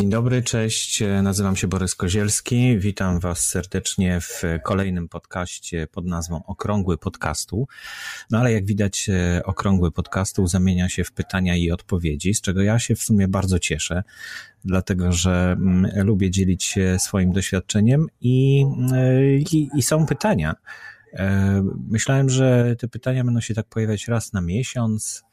Dzień dobry, cześć. Nazywam się Borys Kozielski. Witam Was serdecznie w kolejnym podcaście pod nazwą Okrągły Podcastu. No ale jak widać, Okrągły Podcastu zamienia się w pytania i odpowiedzi, z czego ja się w sumie bardzo cieszę, dlatego że mm, lubię dzielić się swoim doświadczeniem i, i, i są pytania. E, myślałem, że te pytania będą się tak pojawiać raz na miesiąc,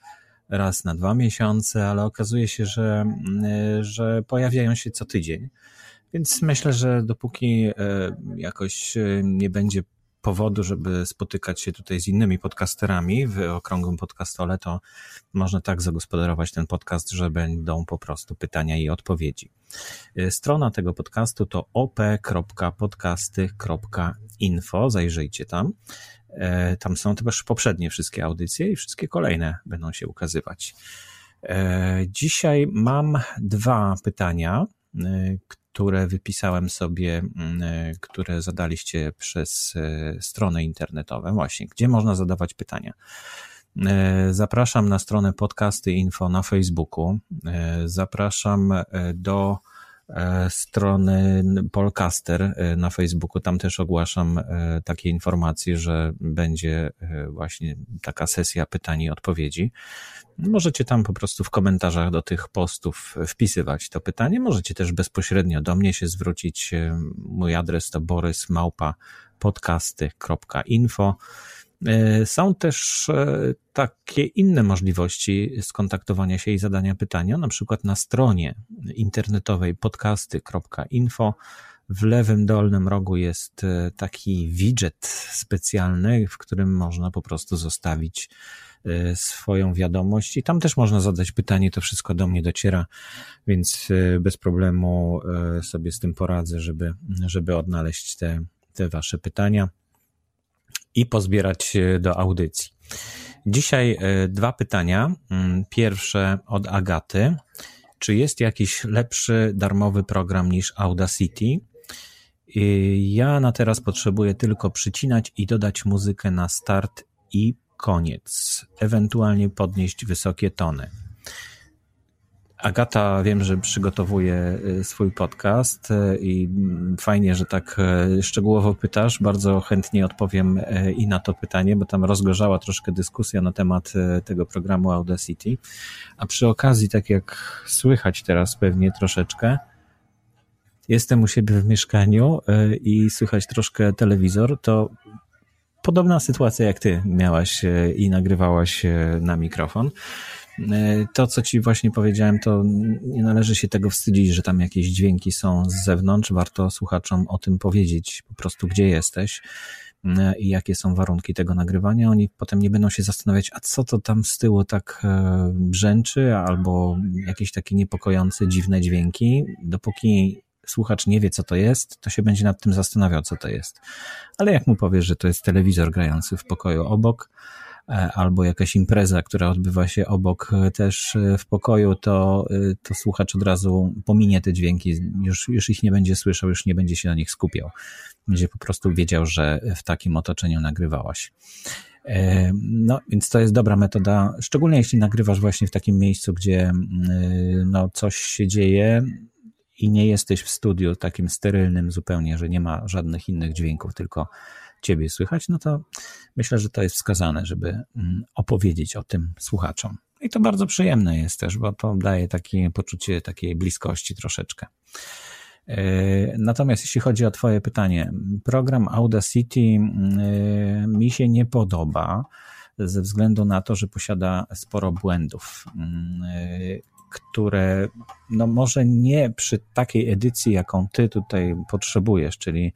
raz na dwa miesiące, ale okazuje się, że, mm, że pojawiają się co tydzień. Więc myślę, że dopóki e, jakoś e, nie będzie powodu, żeby spotykać się tutaj z innymi podcasterami w okrągłym podcastole, to można tak zagospodarować ten podcast, że będą po prostu pytania i odpowiedzi. Strona tego podcastu to op.podcasty.info. Zajrzyjcie tam. E, tam są też poprzednie wszystkie audycje i wszystkie kolejne będą się ukazywać. E, dzisiaj mam dwa pytania, e, które wypisałem sobie, które zadaliście przez stronę internetową. Właśnie, gdzie można zadawać pytania? Zapraszam na stronę podcasty info na Facebooku. Zapraszam do strony Polcaster e, na Facebooku. Tam też ogłaszam e, takie informacje, że będzie właśnie taka sesja pytań i odpowiedzi. Możecie tam po prostu w komentarzach do tych postów wpisywać to pytanie. Możecie też bezpośrednio do mnie się zwrócić. Mój adres to borysmałpa.podcasty.info. E, są też e, takie inne możliwości skontaktowania się i zadania pytania, na przykład na stronie internetowej podcasty.info. W lewym dolnym rogu jest e, taki widget specjalny, w którym można po prostu zostawić swoją wiadomość i tam też można zadać pytanie, to wszystko do mnie dociera, więc bez problemu sobie z tym poradzę, żeby, żeby odnaleźć te, te wasze pytania i pozbierać do audycji. Dzisiaj e, dwa pytania. Mm, pierwsze od Agaty. Czy jest jakiś lepszy darmowy program niż Audacity? Ja na teraz potrzebuję tylko przycinać i dodać muzykę na start i koniec, ewentualnie podnieść wysokie tony. Agata, wiem, że przygotowuje y, swój podcast y, i fajnie, że tak y, szczegółowo pytasz. Bardzo chętnie odpowiem i na to pytanie, bo tam rozgorzała troszkę dyskusja na temat tego programu Audacity. A przy okazji, tak jak słychać teraz pewnie troszeczkę, jestem u siebie w mieszkaniu i słychać troszkę telewizor, to podobna sytuacja jak ty miałaś i nagrywałaś na mikrofon. E, to, co ci właśnie powiedziałem, to nie należy się tego wstydzić, że tam jakieś dźwięki są z zewnątrz. Warto słuchaczom o tym powiedzieć, po prostu gdzie jesteś e, i jakie są warunki tego nagrywania. Oni potem nie będą się zastanawiać, a co to tam z tyłu tak e, brzęczy, albo jakieś takie niepokojące, dziwne dźwięki. Dopóki słuchacz nie wie, co to jest, to się będzie nad tym zastanawiał, co to jest. Ale jak mu powiesz, że to jest telewizor grający w pokoju obok, albo jakaś impreza, która odbywa się obok e, też e, w pokoju, to, to słuchacz od razu pominie te dźwięki, już, już ich nie będzie słyszał, już nie będzie się na nich skupiał. Będzie po prostu wiedział, że w takim otoczeniu nagrywałaś. No, więc to jest dobra metoda, szczególnie jeśli nagrywasz właśnie w takim miejscu, gdzie no, coś się dzieje i nie jesteś w studiu takim sterylnym zupełnie, że nie ma żadnych innych dźwięków, tylko ciebie słychać, no to myślę, że to jest wskazane, żeby mm, opowiedzieć o tym słuchaczom. I to bardzo przyjemne jest też, bo to daje takie poczucie takiej bliskości troszeczkę. E, natomiast jeśli chodzi o Twoje pytanie, program Audacity mm, e, mi się nie podoba ze względu na to, że posiada sporo błędów, mm, e, które no może nie przy takiej edycji, jaką Ty tutaj potrzebujesz, czyli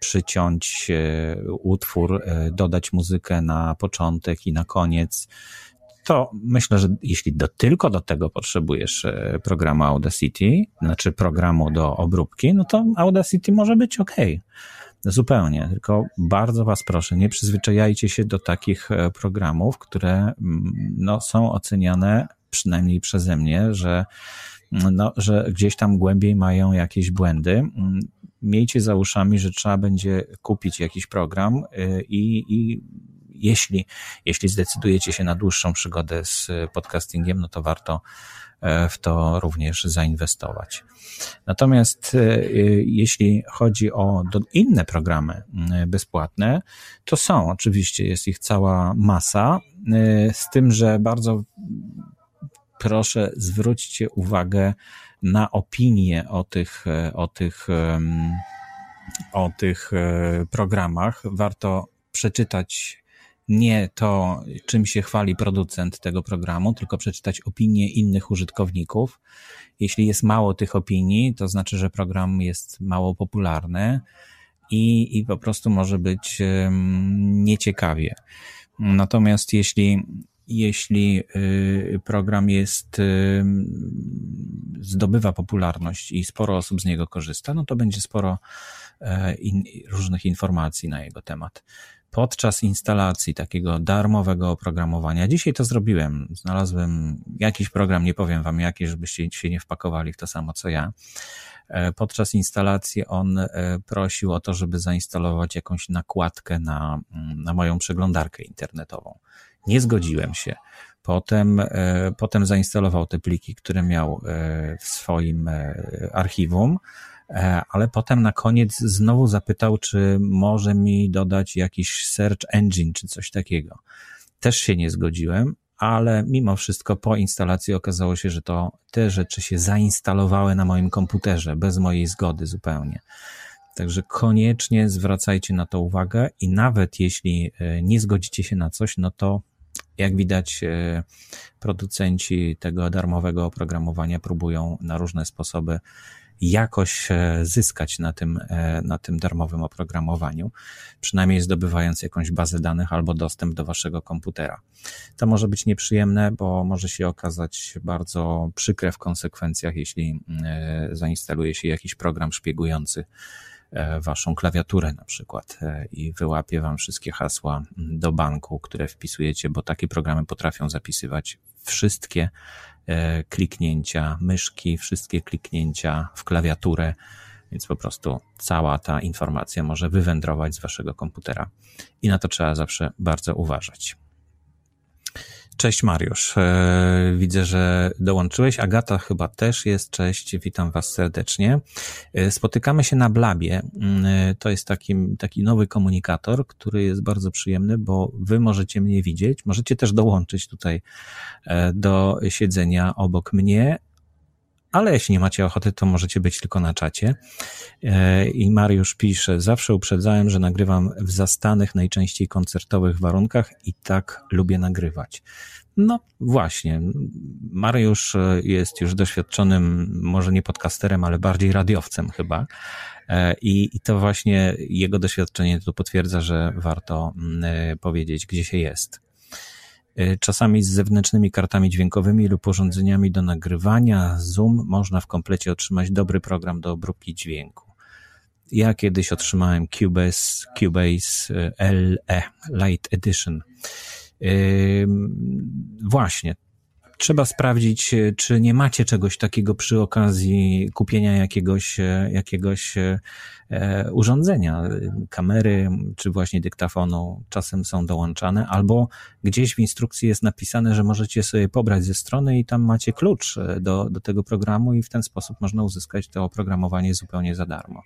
przyciąć e, utwór, e, dodać muzykę na początek i na koniec, to myślę, że jeśli do, tylko do tego potrzebujesz programu Audacity, znaczy programu do obróbki, no to Audacity może być ok. Zupełnie, tylko bardzo Was proszę, nie przyzwyczajajcie się do takich programów, które mm, no, są oceniane przynajmniej przeze mnie, że, no, że gdzieś tam głębiej mają jakieś błędy. Miejcie za uszami, że trzeba będzie kupić jakiś program y, i, i jeśli, jeśli zdecydujecie się na dłuższą przygodę z podcastingiem, no to warto w to również zainwestować. Natomiast jeśli chodzi o inne programy bezpłatne, to są oczywiście, jest ich cała masa, z tym, że bardzo proszę zwróćcie uwagę na opinie o tych, o tych, o tych e, programach. Warto przeczytać nie to, czym się chwali producent tego programu, tylko przeczytać opinie innych użytkowników. Jeśli jest mało tych opinii, to znaczy, że program jest mało popularny i, i po prostu może być nieciekawie. Natomiast jeśli jeśli y, program jest, y, zdobywa popularność i sporo osób z niego korzysta, no to będzie sporo e, in, różnych informacji na jego temat. Podczas instalacji takiego darmowego oprogramowania, dzisiaj to zrobiłem, znalazłem jakiś program, nie powiem wam jaki, żebyście się nie wpakowali w to samo co ja. E, podczas instalacji on e, prosił o to, żeby zainstalować jakąś nakładkę na, na moją przeglądarkę internetową. Nie zgodziłem się. Potem, e, potem zainstalował te pliki, które miał e, w swoim e, archiwum, ale potem na koniec znowu zapytał, czy może mi dodać jakiś search engine czy coś takiego. Też się nie zgodziłem, ale mimo wszystko po instalacji okazało się, że to te rzeczy się zainstalowały na moim komputerze bez mojej zgody zupełnie. Także koniecznie zwracajcie na to uwagę i nawet jeśli nie zgodzicie się na coś, no to jak widać, e, producenci tego darmowego oprogramowania próbują na różne sposoby jakoś e, zyskać na tym, e, na tym darmowym oprogramowaniu, przynajmniej zdobywając jakąś bazę danych albo dostęp do waszego komputera. To może być nieprzyjemne, bo może się okazać bardzo przykre w konsekwencjach, jeśli zainstaluje się jakiś program szpiegujący waszą klawiaturę na przykład e, i wyłapie wam wszystkie hasła do banku, które wpisujecie, bo takie programy potrafią zapisywać wszystkie e, kliknięcia myszki, wszystkie kliknięcia w klawiaturę, więc po prostu cała ta informacja może wywędrować z waszego komputera i na to trzeba zawsze bardzo uważać. Cześć Mariusz. E, widzę, że dołączyłeś. Agata chyba też jest. Cześć, witam Was serdecznie. E, spotykamy się na Blabie. Mm, e, to jest taki, taki nowy komunikator, który jest bardzo przyjemny, bo Wy możecie mnie widzieć. Możecie też dołączyć tutaj do siedzenia obok mnie ale jeśli nie macie ochoty, to możecie być tylko na czacie. I Mariusz pisze, zawsze uprzedzałem, że nagrywam w zastanych, najczęściej koncertowych warunkach i tak lubię nagrywać. No właśnie, Mariusz jest już doświadczonym, może nie podcasterem, ale bardziej radiowcem chyba. I, I to właśnie jego doświadczenie tu potwierdza, że warto mm, powiedzieć, gdzie się jest. Czasami z zewnętrznymi kartami dźwiękowymi lub urządzeniami do nagrywania Zoom można w komplecie otrzymać dobry program do obróbki dźwięku. Ja kiedyś otrzymałem Cubase, Cubase e, LE, Light Edition. Właśnie, trzeba sprawdzić, e, czy nie macie czegoś takiego przy okazji kupienia jakiegoś, e, jakiegoś urządzenia, kamery, czy właśnie dyktafonu czasem są dołączane, albo gdzieś w instrukcji jest napisane, że możecie sobie pobrać ze strony i tam macie klucz do, do tego programu i w ten sposób można uzyskać to oprogramowanie zupełnie za darmo.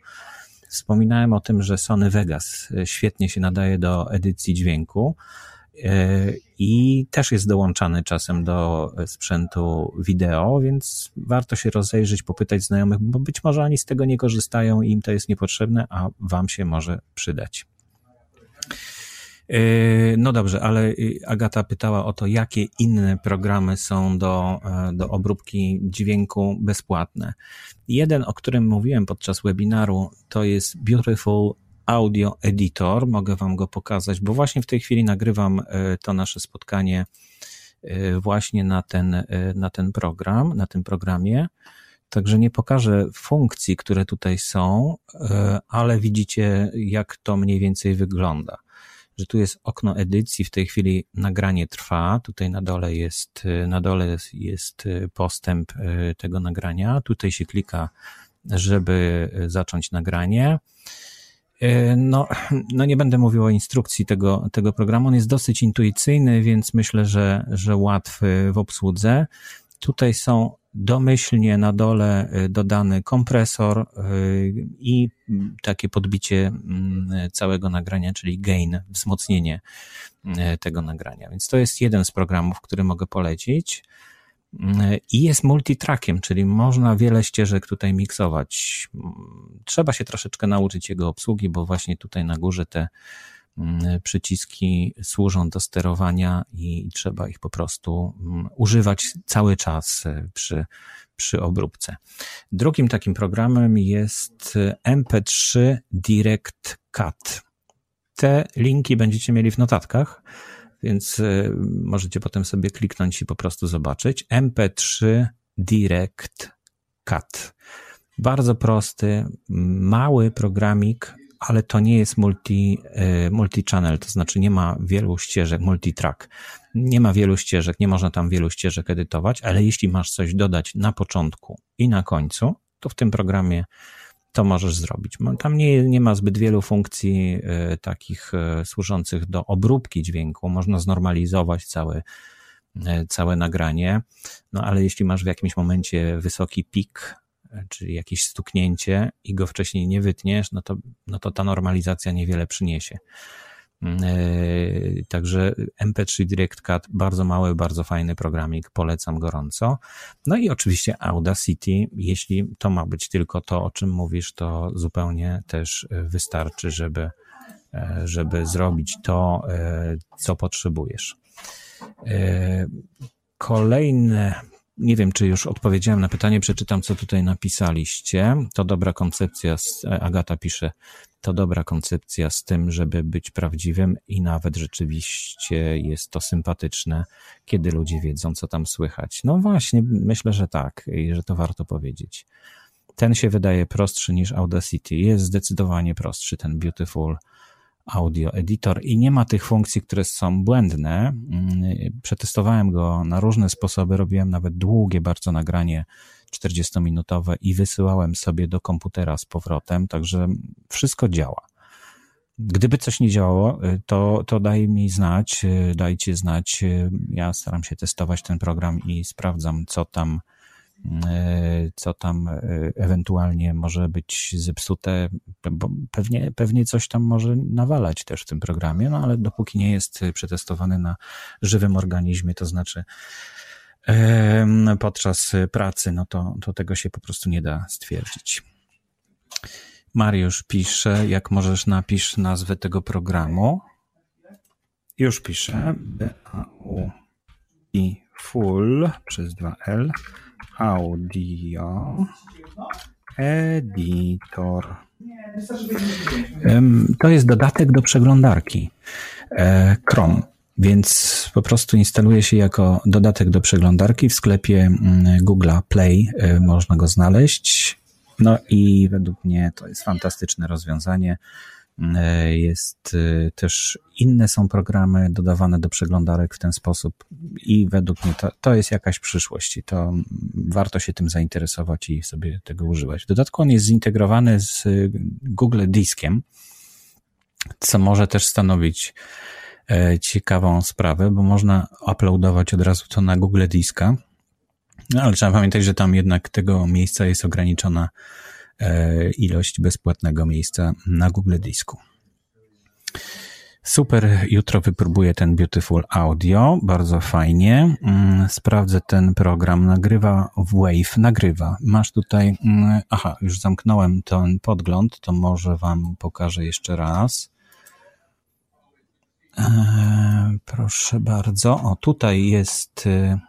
Wspominałem o tym, że Sony Vegas e, świetnie się nadaje do edycji dźwięku e, i też jest dołączany czasem do sprzętu wideo, więc warto się rozejrzeć, popytać znajomych, bo być może oni z tego nie korzystają i im to jest niepotrzebne, a wam się może przydać. E, no dobrze, ale y, Agata pytała o to, jakie inne programy są do, e, do obróbki dźwięku bezpłatne. Jeden, o którym mówiłem podczas webinaru, to jest Beautiful Audio Editor. Mogę Wam go pokazać, bo właśnie w tej chwili nagrywam e, to nasze spotkanie właśnie na ten, na ten program, na tym programie. Także nie pokażę funkcji, które tutaj są, ale widzicie, jak to mniej więcej wygląda że tu jest okno edycji, w tej chwili nagranie trwa, tutaj na dole jest, na dole jest postęp e, tego nagrania, tutaj się klika, żeby zacząć nagranie. No, no nie będę mówił o instrukcji tego, tego programu. On jest dosyć intuicyjny, więc myślę, że, że łatwy w obsłudze. Tutaj są domyślnie na dole y, dodany kompresor y, i takie podbicie mm, całego nagrania, czyli gain, wzmocnienie tego nagrania. Więc to jest jeden z programów, który mogę polecić. I jest multitrackiem, czyli można wiele ścieżek tutaj miksować. Trzeba się troszeczkę nauczyć jego obsługi, bo właśnie tutaj na górze te Mm, przyciski służą do sterowania i trzeba ich po prostu mm, używać cały czas e, przy, przy obróbce. Drugim takim programem jest MP3 Direct Cut. Te linki będziecie mieli w notatkach, więc e, możecie potem sobie kliknąć i po prostu zobaczyć. MP3 Direct Cut. Bardzo prosty, mały programik, ale to nie jest multi, e, multi-channel, to znaczy nie ma wielu ścieżek, multi-track. Nie ma wielu ścieżek, nie można tam wielu ścieżek edytować, ale jeśli masz coś dodać na początku i na końcu, to w tym programie to możesz zrobić. Tam nie, nie ma zbyt wielu funkcji y, takich y, służących do obróbki dźwięku. Można znormalizować cały, y, całe nagranie, no ale jeśli masz w jakimś momencie wysoki pik czyli jakieś stuknięcie i go wcześniej nie wytniesz, no to, no to ta normalizacja niewiele przyniesie. E, także MP3 Direct Cut, bardzo mały, bardzo fajny programik, polecam gorąco. No i oczywiście Audacity, jeśli to ma być tylko to, o czym mówisz, to zupełnie też wystarczy, żeby, e, żeby zrobić to, e, co potrzebujesz. Kolejne nie wiem, czy już odpowiedziałem na pytanie, przeczytam, co tutaj napisaliście. To dobra koncepcja, Agata pisze, to dobra koncepcja z tym, żeby być prawdziwym i nawet rzeczywiście jest to sympatyczne, kiedy ludzie wiedzą, co tam słychać. No właśnie, myślę, że tak i że to warto powiedzieć. Ten się wydaje prostszy niż Audacity. Jest zdecydowanie prostszy, ten Beautiful Audio Editor i nie ma tych funkcji, które są błędne. Mm, przetestowałem go na różne sposoby, robiłem nawet długie bardzo nagranie 40-minutowe i wysyłałem sobie do komputera z powrotem, także wszystko działa. Gdyby coś nie działało, y, to, to daj mi znać, y, dajcie znać. Y, ja staram się testować ten program i sprawdzam, co tam co tam ewentualnie może być zepsute, bo pewnie, pewnie coś tam może nawalać też w tym programie, no ale dopóki nie jest przetestowany na żywym organizmie, to znaczy podczas pracy, no to, to tego się po prostu nie da stwierdzić. Mariusz pisze, jak możesz napisz nazwę tego programu. Już piszę. B-A-U i full przez 2L Audio Editor. To jest dodatek do przeglądarki e, Chrome, więc po prostu instaluje się jako dodatek do przeglądarki w sklepie mm, Google Play. E, można go znaleźć. No i według mnie to jest fantastyczne rozwiązanie. E, jest e, też inne są programy dodawane do przeglądarek w ten sposób i według mnie to, to jest jakaś przyszłość i to warto się tym zainteresować i sobie tego używać. W dodatku on jest zintegrowany z Google Diskiem, co może też stanowić ciekawą sprawę, bo można uploadować od razu to na Google Diska, no, ale trzeba pamiętać, że tam jednak tego miejsca jest ograniczona E, ilość bezpłatnego miejsca na Google Disku. Super, jutro wypróbuję ten Beautiful Audio, bardzo fajnie. Mm, sprawdzę ten program, nagrywa Wave, nagrywa. Masz tutaj, mm, aha, już zamknąłem ten podgląd, to może Wam pokażę jeszcze raz. E, proszę bardzo, o tutaj jest, e,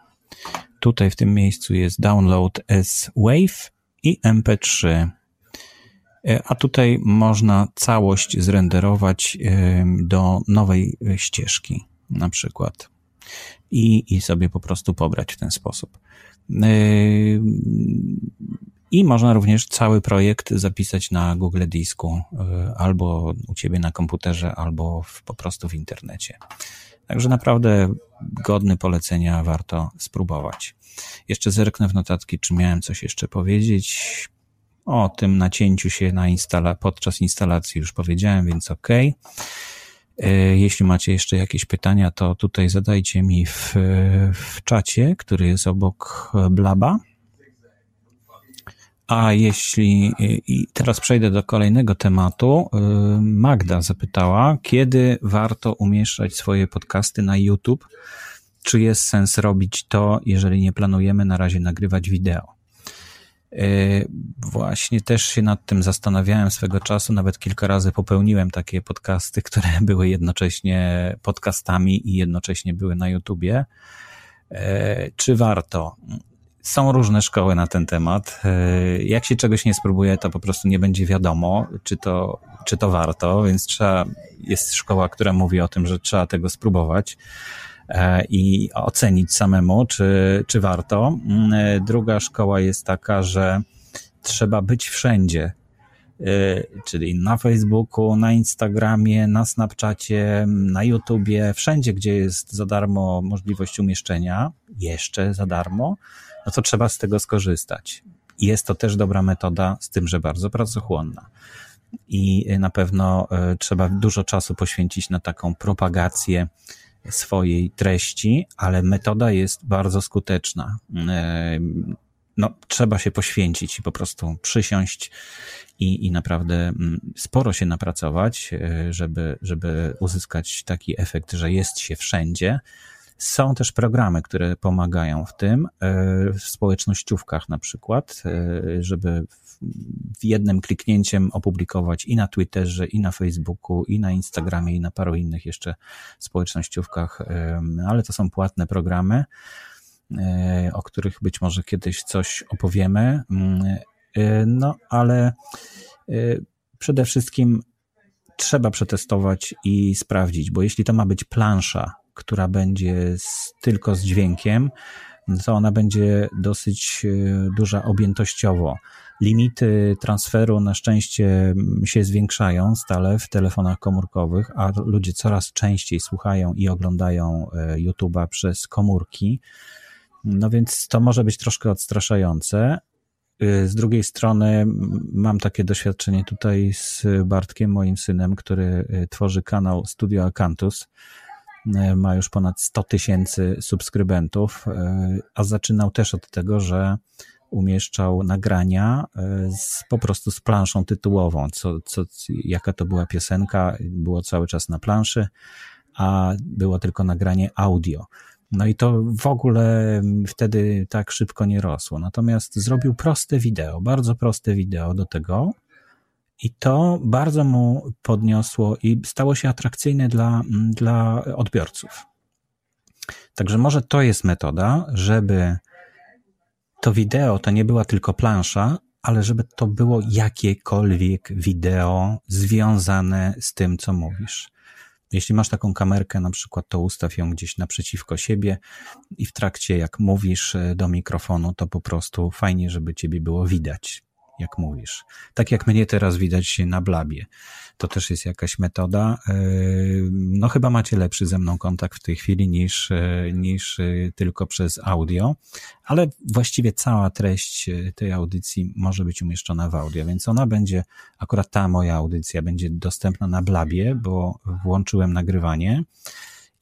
tutaj w tym miejscu jest download as Wave i MP3. E, a tutaj można całość zrenderować do nowej ścieżki, na przykład. I, i sobie po prostu pobrać w ten sposób. I można również cały projekt zapisać na Google Disku, albo u ciebie na komputerze, albo w, po prostu w internecie. Także naprawdę godny polecenia, warto spróbować. Jeszcze zerknę w notatki, czy miałem coś jeszcze powiedzieć. O tym nacięciu się na instala podczas instalacji już powiedziałem, więc ok. Jeśli macie jeszcze jakieś pytania, to tutaj zadajcie mi w, w czacie, który jest obok Blaba. A jeśli, i teraz przejdę do kolejnego tematu. E, Magda zapytała, kiedy warto umieszczać swoje podcasty na YouTube? Czy jest sens robić to, jeżeli nie planujemy na razie nagrywać wideo? E, właśnie też się nad tym zastanawiałem swego czasu, nawet kilka razy popełniłem takie podcasty, które były jednocześnie podcastami i jednocześnie były na YouTubie. Czy warto? Są różne szkoły na ten temat. E, jak się czegoś nie spróbuje, to po prostu nie będzie wiadomo, czy to, czy to warto, więc trzeba, jest szkoła, która mówi o tym, że trzeba tego spróbować. E, i ocenić samemu, czy, czy warto. Mm, e, druga szkoła jest taka, że trzeba być wszędzie, czyli na Facebooku, na Instagramie, na Snapchacie, na YouTubie, wszędzie, gdzie jest za darmo możliwość umieszczenia, jeszcze za darmo, no to trzeba z tego skorzystać. Jest to też dobra metoda, z tym, że bardzo pracochłonna. I na pewno trzeba dużo czasu poświęcić na taką propagację swojej treści, ale metoda jest bardzo skuteczna. E, no, trzeba się poświęcić i po prostu przysiąść i, i naprawdę mm, sporo się napracować, żeby, żeby uzyskać taki efekt, że jest się wszędzie. Są też programy, które pomagają w tym, e, w społecznościówkach na przykład, żeby w jednym kliknięciem opublikować i na Twitterze, i na Facebooku, i na Instagramie, i na paru innych jeszcze społecznościówkach, ale to są płatne programy, e, o których być może kiedyś coś opowiemy. Mm, e, no, ale e, przede wszystkim trzeba przetestować i sprawdzić, bo jeśli to ma być plansza, która będzie z, tylko z dźwiękiem, to ona będzie dosyć duża objętościowo. Limity transferu na szczęście się zwiększają stale w telefonach komórkowych, a ludzie coraz częściej słuchają i oglądają e, YouTube'a przez komórki. No więc to może być troszkę odstraszające. E, z drugiej strony mam takie doświadczenie tutaj z Bartkiem, moim synem, który tworzy kanał Studio Acanthus. Ma już ponad 100 tysięcy subskrybentów, a zaczynał też od tego, że umieszczał nagrania e, z, po prostu z planszą tytułową, co, co, jaka to była piosenka, było cały czas na planszy, a było tylko nagranie audio. No i to w ogóle wtedy tak szybko nie rosło. Natomiast zrobił proste wideo, bardzo proste wideo do tego, i to bardzo mu podniosło i stało się atrakcyjne dla, dla odbiorców. Także może to jest metoda, żeby to wideo to nie była tylko plansza, ale żeby to było jakiekolwiek wideo związane z tym, co mówisz. Jeśli masz taką kamerkę, na przykład, to ustaw ją gdzieś naprzeciwko siebie i w trakcie, jak mówisz do mikrofonu, to po prostu fajnie, żeby ciebie było widać jak mówisz. Tak jak mnie teraz widać na blabie. To też jest jakaś metoda. E, no chyba macie lepszy ze mną kontakt w tej chwili niż, e, niż e, tylko przez audio, ale właściwie cała treść tej audycji może być umieszczona w audio, więc ona będzie, akurat ta moja audycja będzie dostępna na blabie, bo włączyłem nagrywanie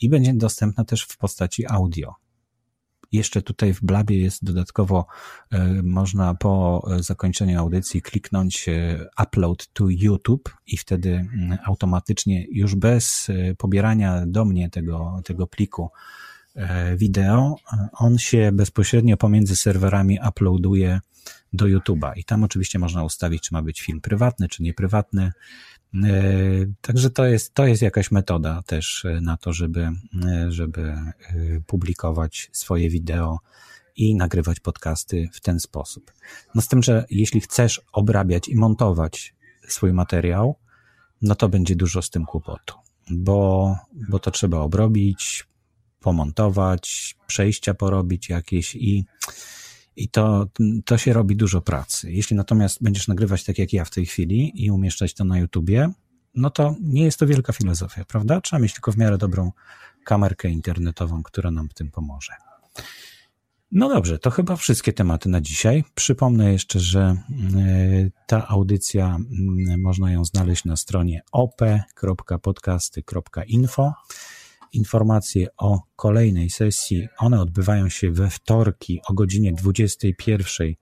i będzie dostępna też w postaci audio. Jeszcze tutaj w Blabie jest dodatkowo, e, można po zakończeniu audycji kliknąć e, upload to YouTube i wtedy mm, automatycznie już bez e, pobierania do mnie tego, tego pliku wideo, on się bezpośrednio pomiędzy serwerami uploaduje do YouTube'a i tam oczywiście można ustawić, czy ma być film prywatny, czy nieprywatny. E, także to jest, to jest jakaś metoda też e, na to, żeby, e, żeby publikować swoje wideo i nagrywać podcasty w ten sposób. No z tym, że jeśli chcesz obrabiać i montować swój materiał, no to będzie dużo z tym kłopotu, bo, bo to trzeba obrobić, pomontować, przejścia porobić jakieś i i to, to się robi dużo pracy. Jeśli natomiast będziesz nagrywać tak jak ja w tej chwili i umieszczać to na YouTubie, no to nie jest to wielka filozofia, prawda? Trzeba mieć tylko w miarę dobrą kamerkę internetową, która nam w tym pomoże. No dobrze, to chyba wszystkie tematy na dzisiaj. Przypomnę jeszcze, że e, ta audycja można ją znaleźć na stronie op.podcasty.info. Informacje o kolejnej sesji, one odbywają się we wtorki o godzinie 21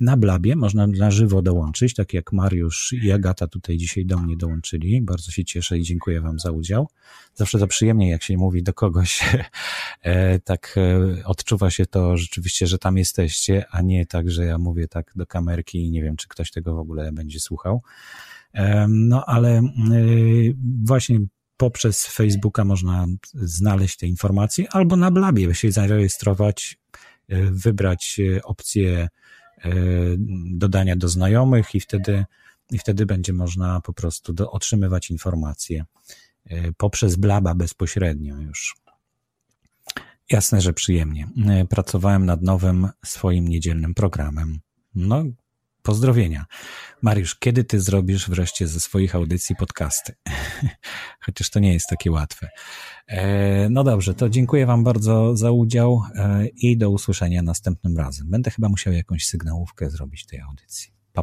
na Blabie. Można na żywo dołączyć, tak jak Mariusz i Agata tutaj dzisiaj do mnie dołączyli. Bardzo się cieszę i dziękuję Wam za udział. Zawsze to przyjemnie, jak się mówi do kogoś, e, tak e, odczuwa się to rzeczywiście, że tam jesteście, a nie tak, że ja mówię tak do kamerki i nie wiem, czy ktoś tego w ogóle będzie słuchał. No ale e, właśnie poprzez Facebooka można znaleźć te informacje, albo na Blabie się zarejestrować, wybrać opcję dodania do znajomych i wtedy, i wtedy będzie można po prostu do, otrzymywać informacje poprzez Blaba bezpośrednio już. Jasne, że przyjemnie. Pracowałem nad nowym swoim niedzielnym programem. No, Pozdrowienia. Mariusz, kiedy ty zrobisz wreszcie ze swoich audycji podcasty? Chociaż to nie jest takie łatwe. E, no dobrze, to dziękuję Wam bardzo za udział e, i do usłyszenia następnym razem. Będę chyba musiał jakąś sygnałówkę zrobić tej audycji.